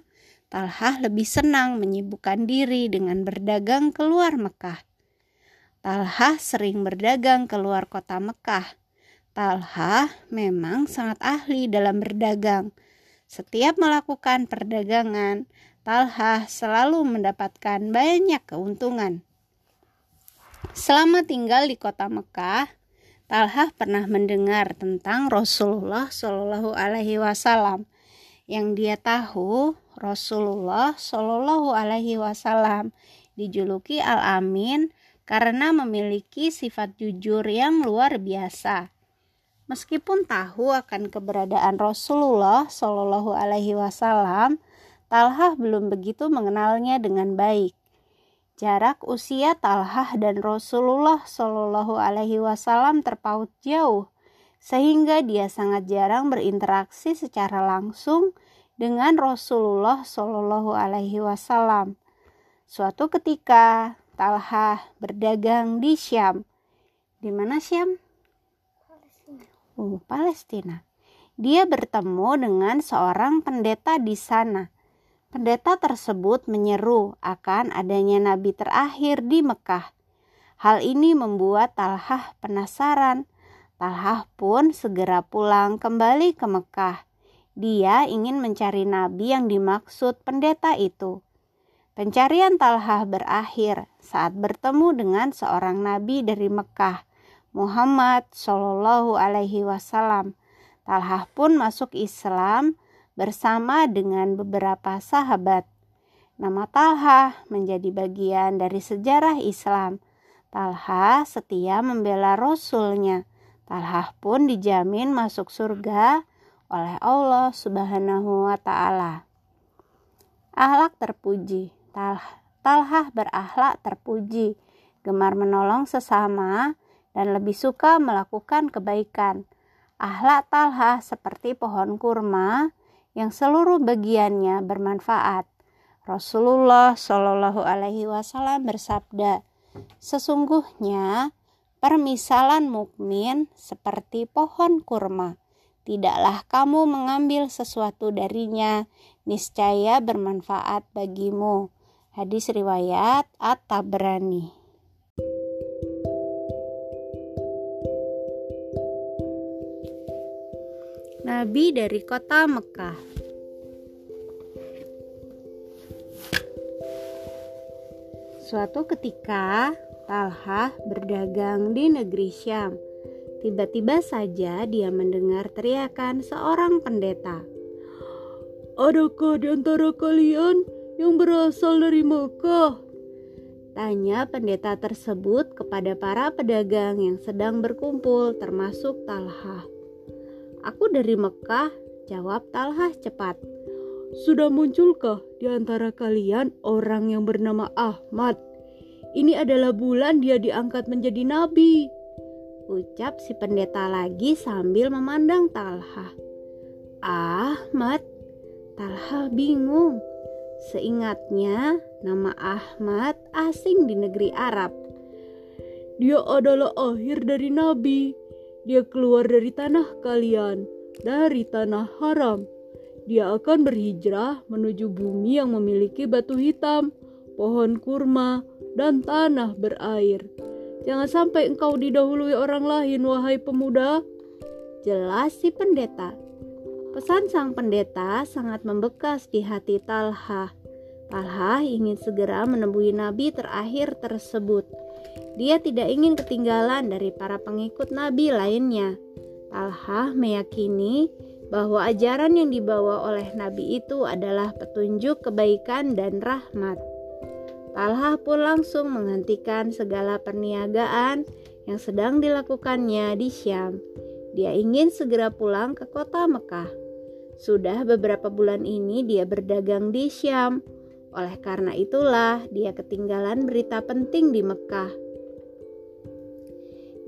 Talhah lebih senang menyibukkan diri dengan berdagang keluar Mekah. Talhah sering berdagang keluar kota Mekah. Talhah memang sangat ahli dalam berdagang. Setiap melakukan perdagangan, Talhah selalu mendapatkan banyak keuntungan. Selama tinggal di kota Mekah, Talha pernah mendengar tentang Rasulullah Shallallahu Alaihi Wasallam. Yang dia tahu Rasulullah Shallallahu Alaihi Wasallam dijuluki Al Amin karena memiliki sifat jujur yang luar biasa. Meskipun tahu akan keberadaan Rasulullah Shallallahu Alaihi Wasallam, Talha belum begitu mengenalnya dengan baik. Jarak usia Talhah dan Rasulullah Shallallahu Alaihi Wasallam terpaut jauh, sehingga dia sangat jarang berinteraksi secara langsung dengan Rasulullah Shallallahu Alaihi Wasallam. Suatu ketika, Talhah berdagang di Syam. Di mana Syam? Palestina. Palestina. Dia bertemu dengan seorang pendeta di sana Pendeta tersebut menyeru akan adanya nabi terakhir di Mekah. Hal ini membuat Talhah penasaran. Talhah pun segera pulang kembali ke Mekah. Dia ingin mencari nabi yang dimaksud pendeta itu. Pencarian Talhah berakhir saat bertemu dengan seorang nabi dari Mekah, Muhammad Shallallahu Alaihi Wasallam. Talhah pun masuk Islam bersama dengan beberapa sahabat. Nama Talha menjadi bagian dari sejarah Islam. Talha setia membela Rasulnya. Talha pun dijamin masuk surga oleh Allah Subhanahu wa Ta'ala. Ahlak terpuji, Talha, Talha berakhlak terpuji, gemar menolong sesama, dan lebih suka melakukan kebaikan. Ahlak Talha seperti pohon kurma yang seluruh bagiannya bermanfaat. Rasulullah Shallallahu Alaihi Wasallam bersabda, sesungguhnya permisalan mukmin seperti pohon kurma. Tidaklah kamu mengambil sesuatu darinya, niscaya bermanfaat bagimu. Hadis riwayat At-Tabrani. Nabi dari kota Mekah. Suatu ketika, Talha berdagang di negeri Syam. Tiba-tiba saja dia mendengar teriakan seorang pendeta. Adakah di antara kalian yang berasal dari Mekah? Tanya pendeta tersebut kepada para pedagang yang sedang berkumpul termasuk Talha. Aku dari Mekah, jawab Talha cepat. Sudah munculkah di antara kalian orang yang bernama Ahmad? Ini adalah bulan dia diangkat menjadi nabi. Ucap si pendeta lagi sambil memandang Talha. Ahmad? Talha bingung. Seingatnya, nama Ahmad asing di negeri Arab. Dia adalah akhir dari nabi. Dia keluar dari tanah kalian, dari tanah haram. Dia akan berhijrah menuju bumi yang memiliki batu hitam, pohon kurma, dan tanah berair. Jangan sampai engkau didahului orang lain, wahai pemuda. Jelas si pendeta. Pesan sang pendeta sangat membekas di hati Talha. Talha ingin segera menemui nabi terakhir tersebut. Dia tidak ingin ketinggalan dari para pengikut nabi lainnya. Talha meyakini bahwa ajaran yang dibawa oleh nabi itu adalah petunjuk kebaikan dan rahmat. Talha pun langsung menghentikan segala perniagaan yang sedang dilakukannya di Syam. Dia ingin segera pulang ke kota Mekah. Sudah beberapa bulan ini dia berdagang di Syam. Oleh karena itulah dia ketinggalan berita penting di Mekah.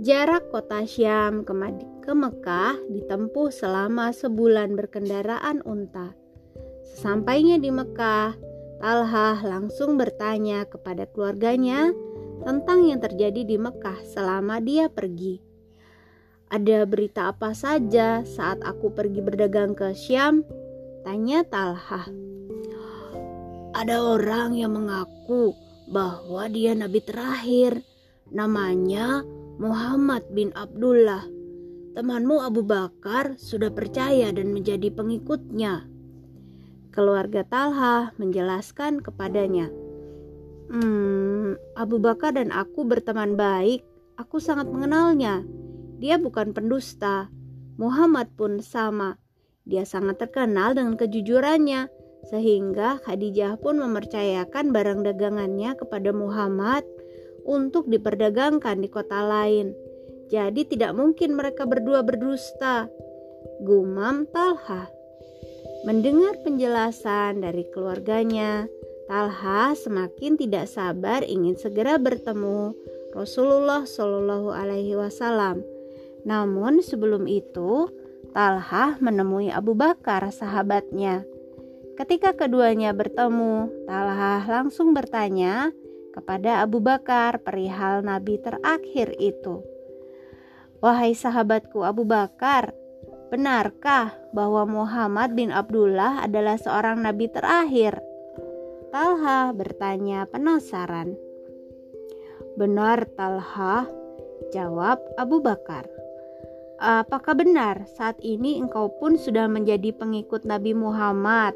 Jarak kota Syam ke, ke Mekah ditempuh selama sebulan berkendaraan unta. Sesampainya di Mekah, Talha langsung bertanya kepada keluarganya tentang yang terjadi di Mekah selama dia pergi. Ada berita apa saja saat aku pergi berdagang ke Syam? Tanya Talha. Ada orang yang mengaku bahwa dia nabi terakhir. Namanya Muhammad bin Abdullah. Temanmu Abu Bakar sudah percaya dan menjadi pengikutnya. Keluarga Talha menjelaskan kepadanya. Hmm, Abu Bakar dan aku berteman baik. Aku sangat mengenalnya. Dia bukan pendusta. Muhammad pun sama. Dia sangat terkenal dengan kejujurannya, sehingga Khadijah pun mempercayakan barang dagangannya kepada Muhammad untuk diperdagangkan di kota lain. Jadi tidak mungkin mereka berdua berdusta. Gumam Talha. Mendengar penjelasan dari keluarganya, Talha semakin tidak sabar ingin segera bertemu Rasulullah Shallallahu Alaihi Wasallam namun sebelum itu, Talha menemui Abu Bakar sahabatnya. Ketika keduanya bertemu, Talha langsung bertanya kepada Abu Bakar perihal nabi terakhir itu. Wahai sahabatku Abu Bakar, benarkah bahwa Muhammad bin Abdullah adalah seorang nabi terakhir? Talha bertanya penasaran. Benar Talha, jawab Abu Bakar. Apakah benar saat ini engkau pun sudah menjadi pengikut Nabi Muhammad?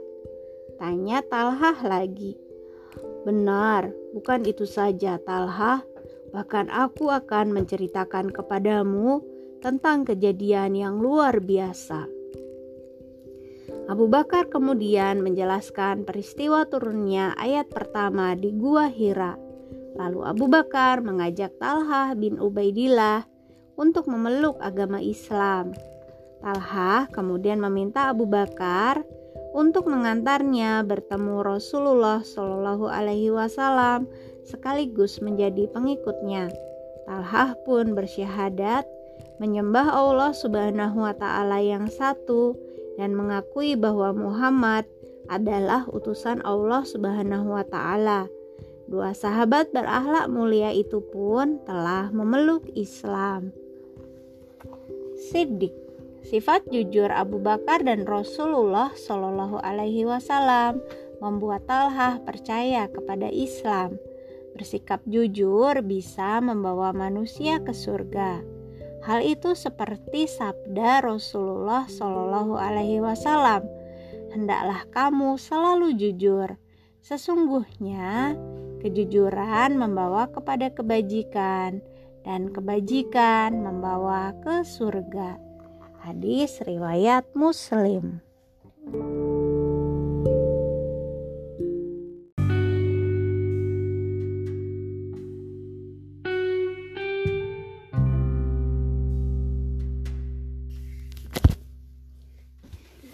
Tanya Talhah lagi. Benar, bukan itu saja Talhah. Bahkan aku akan menceritakan kepadamu tentang kejadian yang luar biasa. Abu Bakar kemudian menjelaskan peristiwa turunnya ayat pertama di Gua Hira. Lalu Abu Bakar mengajak Talhah bin Ubaidillah untuk memeluk agama Islam. Talha kemudian meminta Abu Bakar untuk mengantarnya bertemu Rasulullah Shallallahu Alaihi Wasallam sekaligus menjadi pengikutnya. Talha pun bersyahadat menyembah Allah Subhanahu wa taala yang satu dan mengakui bahwa Muhammad adalah utusan Allah Subhanahu wa taala. Dua sahabat berakhlak mulia itu pun telah memeluk Islam. Siddiq Sifat jujur Abu Bakar dan Rasulullah Shallallahu Alaihi Wasallam membuat Talha percaya kepada Islam. Bersikap jujur bisa membawa manusia ke surga. Hal itu seperti sabda Rasulullah Shallallahu Alaihi Wasallam. Hendaklah kamu selalu jujur. Sesungguhnya kejujuran membawa kepada kebajikan dan kebajikan membawa ke surga. Hadis riwayat Muslim.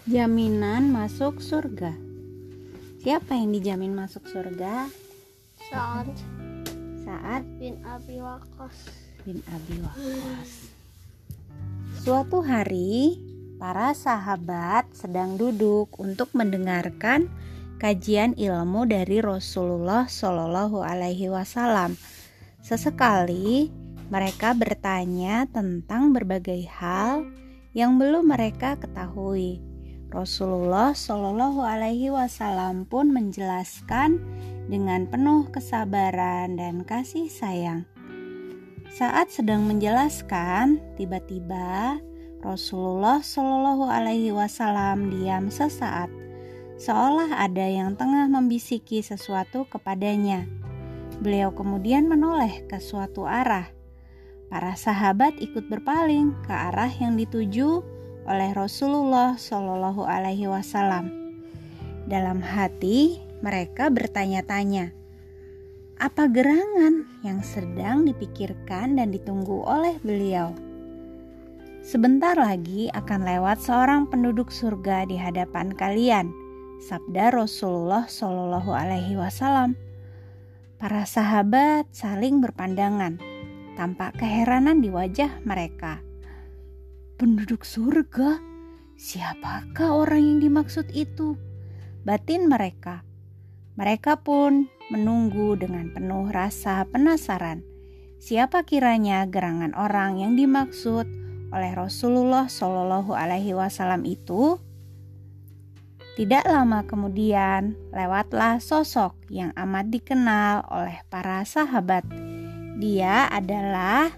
Jaminan masuk surga. Siapa yang dijamin masuk surga? Saat. Saat bin Abi Waqqas. Bin Abi Waqqas. Hmm. Suatu hari, para sahabat sedang duduk untuk mendengarkan kajian ilmu dari Rasulullah Shallallahu Alaihi Wasallam. Sesekali mereka bertanya tentang berbagai hal yang belum mereka ketahui. Rasulullah Shallallahu Alaihi Wasallam pun menjelaskan dengan penuh kesabaran dan kasih sayang. Saat sedang menjelaskan, tiba-tiba Rasulullah Shallallahu Alaihi Wasallam diam sesaat, seolah ada yang tengah membisiki sesuatu kepadanya. Beliau kemudian menoleh ke suatu arah. Para sahabat ikut berpaling ke arah yang dituju oleh Rasulullah Shallallahu Alaihi Wasallam. Dalam hati mereka bertanya-tanya, apa gerangan yang sedang dipikirkan dan ditunggu oleh beliau? Sebentar lagi akan lewat seorang penduduk surga di hadapan kalian, sabda Rasulullah Shallallahu Alaihi Wasallam. Para sahabat saling berpandangan, tampak keheranan di wajah mereka. Penduduk surga, siapakah orang yang dimaksud itu? Batin mereka. Mereka pun menunggu dengan penuh rasa penasaran. Siapa kiranya gerangan orang yang dimaksud oleh Rasulullah Shallallahu Alaihi Wasallam itu? Tidak lama kemudian, lewatlah sosok yang amat dikenal oleh para sahabat. Dia adalah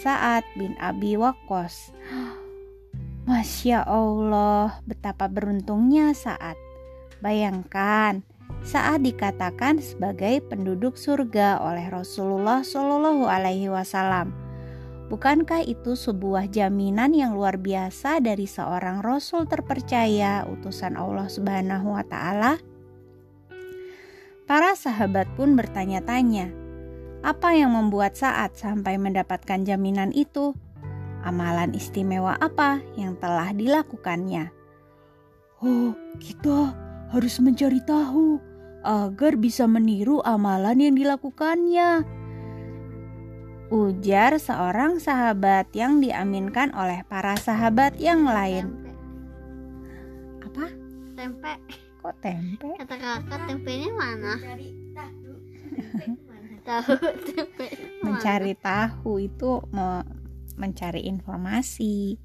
Sa'ad bin Abi Waqqas. Masya Allah, betapa beruntungnya Sa'ad. Bayangkan, saat dikatakan sebagai penduduk surga oleh Rasulullah Shallallahu Alaihi Wasallam. Bukankah itu sebuah jaminan yang luar biasa dari seorang rasul terpercaya utusan Allah Subhanahu wa taala? Para sahabat pun bertanya-tanya, apa yang membuat saat sampai mendapatkan jaminan itu? Amalan istimewa apa yang telah dilakukannya? Oh, kita harus mencari tahu agar bisa meniru amalan yang dilakukannya. Ujar seorang sahabat yang diaminkan oleh para sahabat yang lain. Tempe. Apa? Tempe. Kok tempe? Kata kakak tempenya mana? Tahu tempe. mana? Mencari tahu itu me- mencari informasi.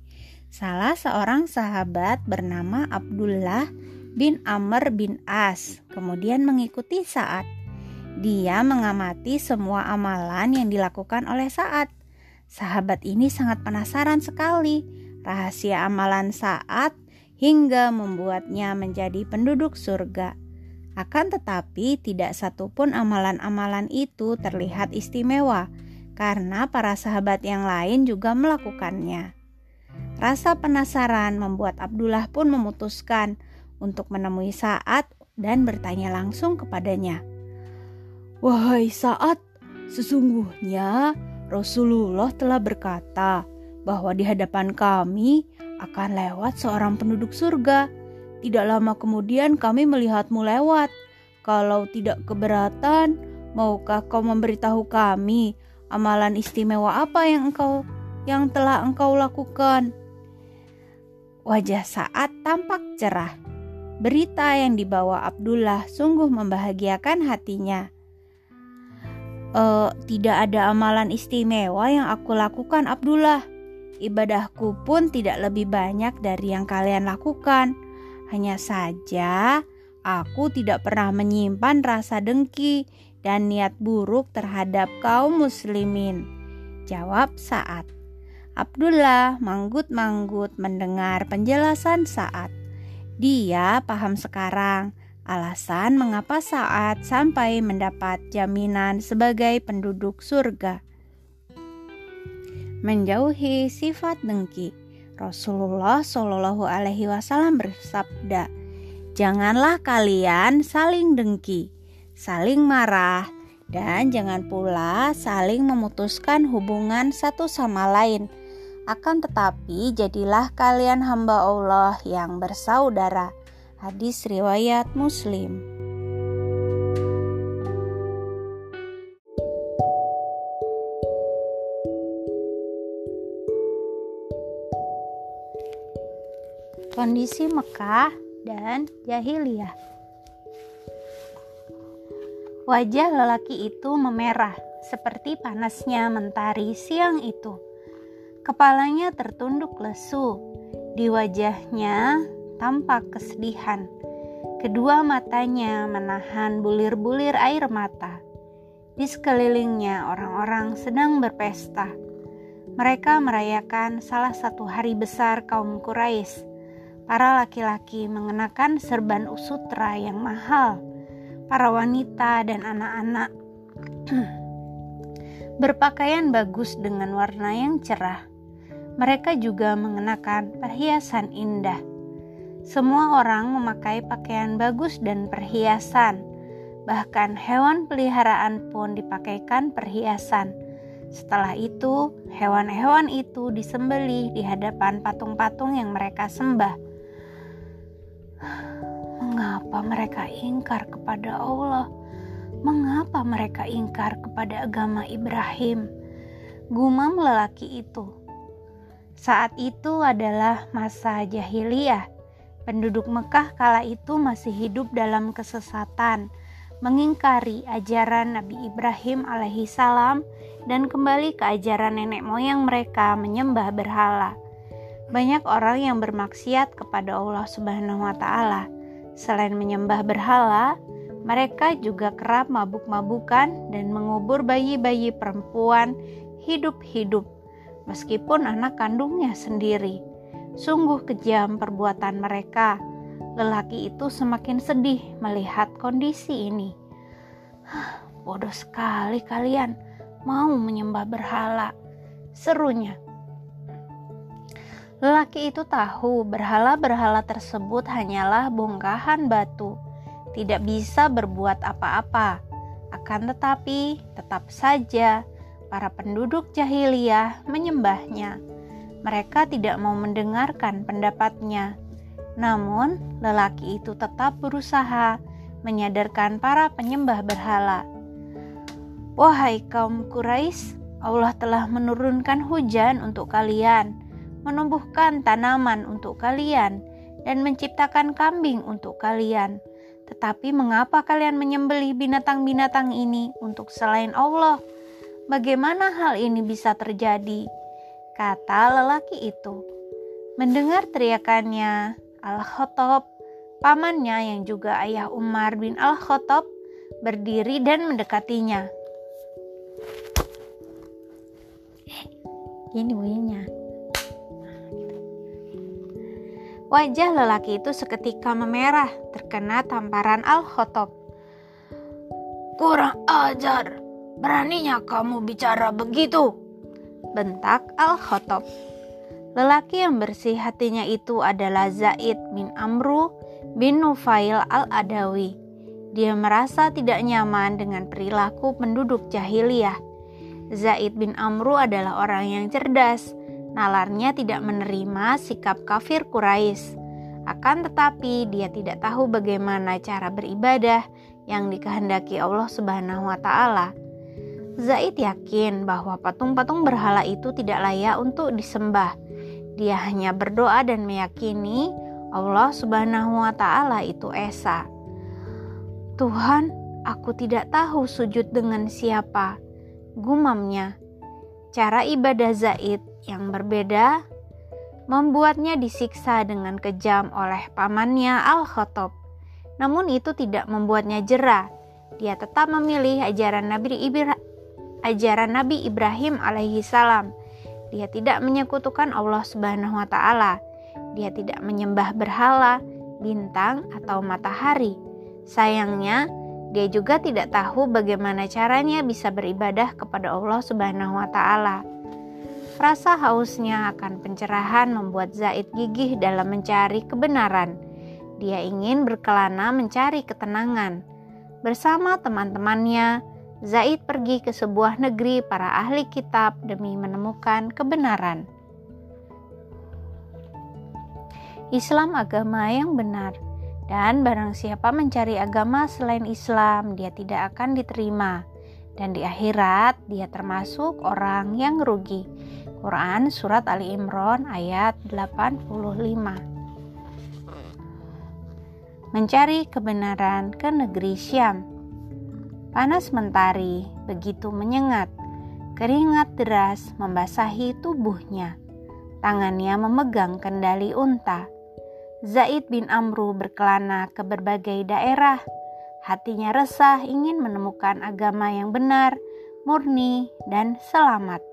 Salah seorang sahabat bernama Abdullah bin Amr bin As kemudian mengikuti Saat. Dia mengamati semua amalan yang dilakukan oleh Saat. Sahabat ini sangat penasaran sekali rahasia amalan Saat hingga membuatnya menjadi penduduk surga. Akan tetapi, tidak satupun amalan-amalan itu terlihat istimewa karena para sahabat yang lain juga melakukannya. Rasa penasaran membuat Abdullah pun memutuskan untuk menemui Saat dan bertanya langsung kepadanya. Wahai saat, sesungguhnya Rasulullah telah berkata bahwa di hadapan kami akan lewat seorang penduduk surga. Tidak lama kemudian kami melihatmu lewat. Kalau tidak keberatan, maukah kau memberitahu kami amalan istimewa apa yang engkau yang telah engkau lakukan? Wajah Saat tampak cerah. Berita yang dibawa Abdullah sungguh membahagiakan hatinya. "Eh, tidak ada amalan istimewa yang aku lakukan, Abdullah. Ibadahku pun tidak lebih banyak dari yang kalian lakukan. Hanya saja, aku tidak pernah menyimpan rasa dengki dan niat buruk terhadap kaum muslimin. Jawab saat. Abdullah manggut-manggut mendengar penjelasan saat. Dia paham sekarang alasan mengapa saat sampai mendapat jaminan sebagai penduduk surga. Menjauhi sifat dengki, Rasulullah Shallallahu Alaihi Wasallam bersabda, "Janganlah kalian saling dengki, saling marah, dan jangan pula saling memutuskan hubungan satu sama lain." Akan tetapi, jadilah kalian hamba Allah yang bersaudara. Hadis riwayat Muslim. Kondisi Mekah dan Jahiliyah. Wajah lelaki itu memerah seperti panasnya mentari siang itu. Kepalanya tertunduk lesu. Di wajahnya tampak kesedihan. Kedua matanya menahan bulir-bulir air mata. Di sekelilingnya orang-orang sedang berpesta. Mereka merayakan salah satu hari besar kaum Quraisy Para laki-laki mengenakan serban usutra yang mahal. Para wanita dan anak-anak berpakaian bagus dengan warna yang cerah. Mereka juga mengenakan perhiasan indah. Semua orang memakai pakaian bagus dan perhiasan. Bahkan hewan peliharaan pun dipakaikan perhiasan. Setelah itu, hewan-hewan itu disembelih di hadapan patung-patung yang mereka sembah. Mengapa mereka ingkar kepada Allah? Mengapa mereka ingkar kepada agama Ibrahim? Gumam lelaki itu. Saat itu adalah masa jahiliyah. Penduduk Mekah kala itu masih hidup dalam kesesatan, mengingkari ajaran Nabi Ibrahim alaihi salam dan kembali ke ajaran nenek moyang mereka menyembah berhala. Banyak orang yang bermaksiat kepada Allah Subhanahu wa taala. Selain menyembah berhala, mereka juga kerap mabuk-mabukan dan mengubur bayi-bayi perempuan hidup-hidup meskipun anak kandungnya sendiri. Sungguh kejam perbuatan mereka. Lelaki itu semakin sedih melihat kondisi ini. Bodoh sekali kalian mau menyembah berhala. Serunya. Lelaki itu tahu berhala-berhala tersebut hanyalah bongkahan batu, tidak bisa berbuat apa-apa. Akan tetapi, tetap saja para penduduk jahiliyah menyembahnya. Mereka tidak mau mendengarkan pendapatnya. Namun, lelaki itu tetap berusaha menyadarkan para penyembah berhala. Wahai kaum Quraisy, Allah telah menurunkan hujan untuk kalian menumbuhkan tanaman untuk kalian, dan menciptakan kambing untuk kalian. Tetapi mengapa kalian menyembelih binatang-binatang ini untuk selain Allah? Bagaimana hal ini bisa terjadi? Kata lelaki itu. Mendengar teriakannya, Al-Khattab, pamannya yang juga ayah Umar bin Al-Khattab, berdiri dan mendekatinya. Ini bunyinya. Wajah lelaki itu seketika memerah terkena tamparan Al-Khotob. Kurang ajar, beraninya kamu bicara begitu, bentak Al-Khotob. Lelaki yang bersih hatinya itu adalah Zaid bin Amru bin Nufail al-Adawi. Dia merasa tidak nyaman dengan perilaku penduduk jahiliyah. Zaid bin Amru adalah orang yang cerdas Nalarnya tidak menerima sikap kafir Quraisy. Akan tetapi dia tidak tahu bagaimana cara beribadah yang dikehendaki Allah Subhanahu wa taala. Zaid yakin bahwa patung-patung berhala itu tidak layak untuk disembah. Dia hanya berdoa dan meyakini Allah Subhanahu wa taala itu esa. Tuhan, aku tidak tahu sujud dengan siapa. Gumamnya. Cara ibadah Zaid yang berbeda membuatnya disiksa dengan kejam oleh pamannya Al-Khattab. Namun itu tidak membuatnya jerah. Dia tetap memilih ajaran Nabi Ibrahim ajaran Nabi Ibrahim alaihi salam. Dia tidak menyekutukan Allah Subhanahu wa taala. Dia tidak menyembah berhala, bintang atau matahari. Sayangnya, dia juga tidak tahu bagaimana caranya bisa beribadah kepada Allah Subhanahu wa taala. Rasa hausnya akan pencerahan membuat Zaid gigih dalam mencari kebenaran. Dia ingin berkelana mencari ketenangan. Bersama teman-temannya, Zaid pergi ke sebuah negeri para ahli kitab demi menemukan kebenaran. Islam agama yang benar. Dan barang siapa mencari agama selain Islam, dia tidak akan diterima. Dan di akhirat, dia termasuk orang yang rugi. Quran Surat Ali Imran ayat 85 Mencari kebenaran ke negeri Syam Panas mentari begitu menyengat Keringat deras membasahi tubuhnya Tangannya memegang kendali unta Zaid bin Amru berkelana ke berbagai daerah. Hatinya resah ingin menemukan agama yang benar, murni, dan selamat.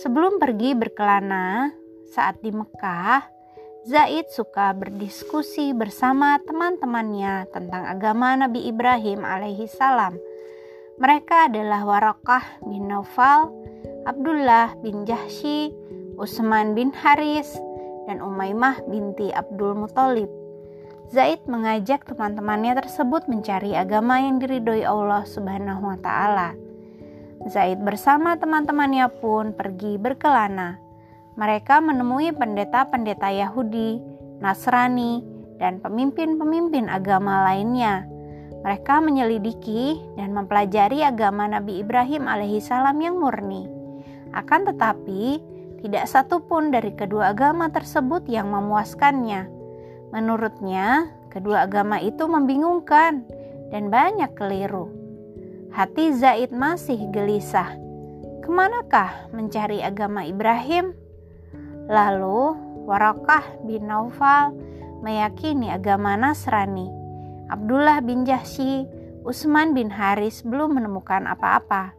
Sebelum pergi berkelana, saat di Mekah, Zaid suka berdiskusi bersama teman-temannya tentang agama Nabi Ibrahim alaihi salam. Mereka adalah Warakah bin Naufal, Abdullah bin Jahsy, Utsman bin Haris, dan Umaymah binti Abdul Muthalib. Zaid mengajak teman-temannya tersebut mencari agama yang diridhoi Allah Subhanahu wa taala. Zaid bersama teman-temannya pun pergi berkelana. Mereka menemui pendeta-pendeta Yahudi, Nasrani, dan pemimpin-pemimpin agama lainnya. Mereka menyelidiki dan mempelajari agama Nabi Ibrahim alaihissalam yang murni. Akan tetapi, tidak satu pun dari kedua agama tersebut yang memuaskannya. Menurutnya, kedua agama itu membingungkan dan banyak keliru. Hati Zaid masih gelisah. Ke manakah mencari agama Ibrahim? Lalu, Warakah bin Naufal meyakini agama Nasrani. Abdullah bin Jahsy, Utsman bin Haris belum menemukan apa-apa.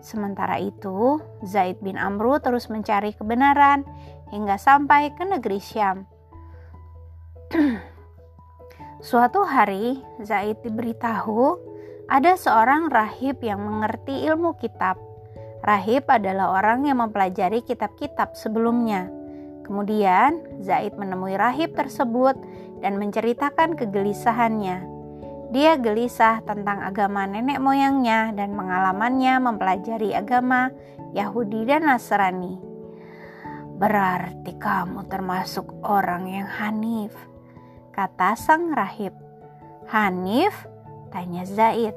Sementara itu, Zaid bin Amru terus mencari kebenaran hingga sampai ke negeri Syam. Suatu hari, Zaid diberitahu ada seorang rahib yang mengerti ilmu kitab. Rahib adalah orang yang mempelajari kitab-kitab sebelumnya. Kemudian, Zaid menemui rahib tersebut dan menceritakan kegelisahannya. Dia gelisah tentang agama nenek moyangnya dan pengalamannya mempelajari agama Yahudi dan Nasrani. Berarti kamu termasuk orang yang Hanif, kata sang rahib. Hanif? Tanya Zaid.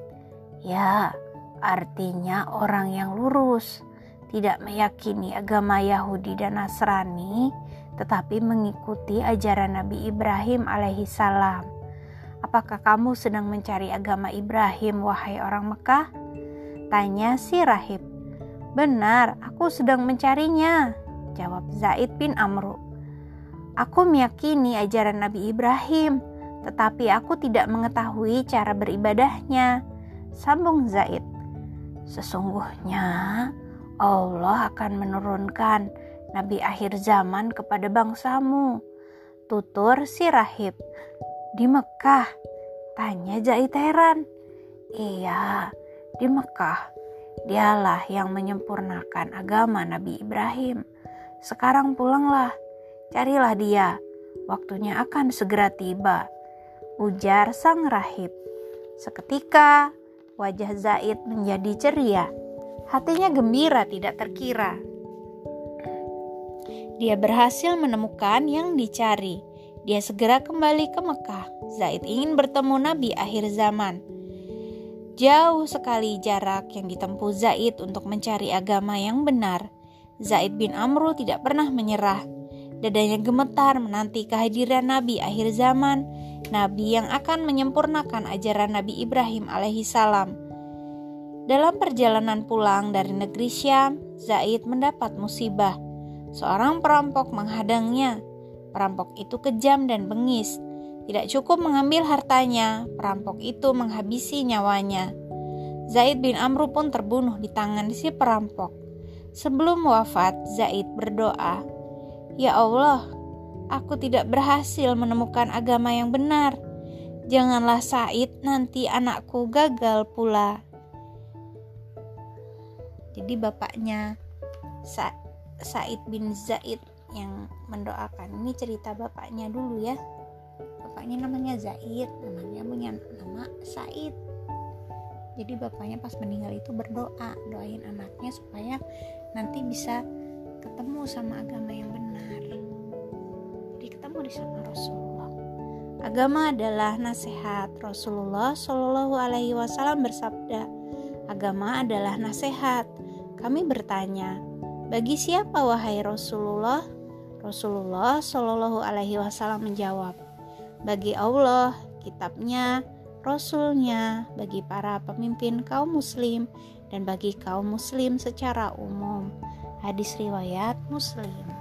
Ya, artinya orang yang lurus, tidak meyakini agama Yahudi dan Nasrani, tetapi mengikuti ajaran Nabi Ibrahim alaihissalam. Apakah kamu sedang mencari agama Ibrahim, wahai orang Mekah? Tanya si rahib. Benar, aku sedang mencarinya, jawab Zaid bin Amru. Aku meyakini ajaran Nabi Ibrahim, tetapi aku tidak mengetahui cara beribadahnya. Sambung Zaid. Sesungguhnya Allah akan menurunkan Nabi akhir zaman kepada bangsamu. Tutur si rahib. Di Mekah? Tanya Zaid heran. Iya, di Mekah. Dialah yang menyempurnakan agama Nabi Ibrahim. Sekarang pulanglah, carilah dia. Waktunya akan segera tiba. Ujar sang rahib. Seketika wajah Zaid menjadi ceria. Hatinya gembira tidak terkira. Dia berhasil menemukan yang dicari. Dia segera kembali ke Mekah. Zaid ingin bertemu Nabi akhir zaman. Jauh sekali jarak yang ditempuh Zaid untuk mencari agama yang benar. Zaid bin Amru tidak pernah menyerah. Dadanya gemetar menanti kehadiran Nabi akhir zaman, Nabi yang akan menyempurnakan ajaran Nabi Ibrahim alaihissalam. Dalam perjalanan pulang dari negeri Syam, Zaid mendapat musibah. Seorang perampok menghadangnya. Perampok itu kejam dan bengis. Tidak cukup mengambil hartanya, perampok itu menghabisi nyawanya. Zaid bin Amru pun terbunuh di tangan si perampok. Sebelum wafat, Zaid berdoa, "Ya Allah, aku tidak berhasil menemukan agama yang benar. Janganlah Said nanti anakku gagal pula." Jadi bapaknya Sa Said bin Zaid yang mendoakan ini cerita bapaknya dulu ya bapaknya namanya Zaid namanya punya nama Said jadi bapaknya pas meninggal itu berdoa doain anaknya supaya nanti bisa ketemu sama agama yang benar jadi ketemu di sana Rasulullah. Agama adalah nasihat. Rasulullah Shallallahu Alaihi Wasallam bersabda, agama adalah nasihat. Kami bertanya, bagi siapa wahai Rasulullah? Rasulullah Shallallahu Alaihi Wasallam menjawab, bagi Allah, kitabnya, Rasulnya, bagi para pemimpin kaum muslim, dan bagi kaum muslim secara umum. Hadis riwayat Muslim.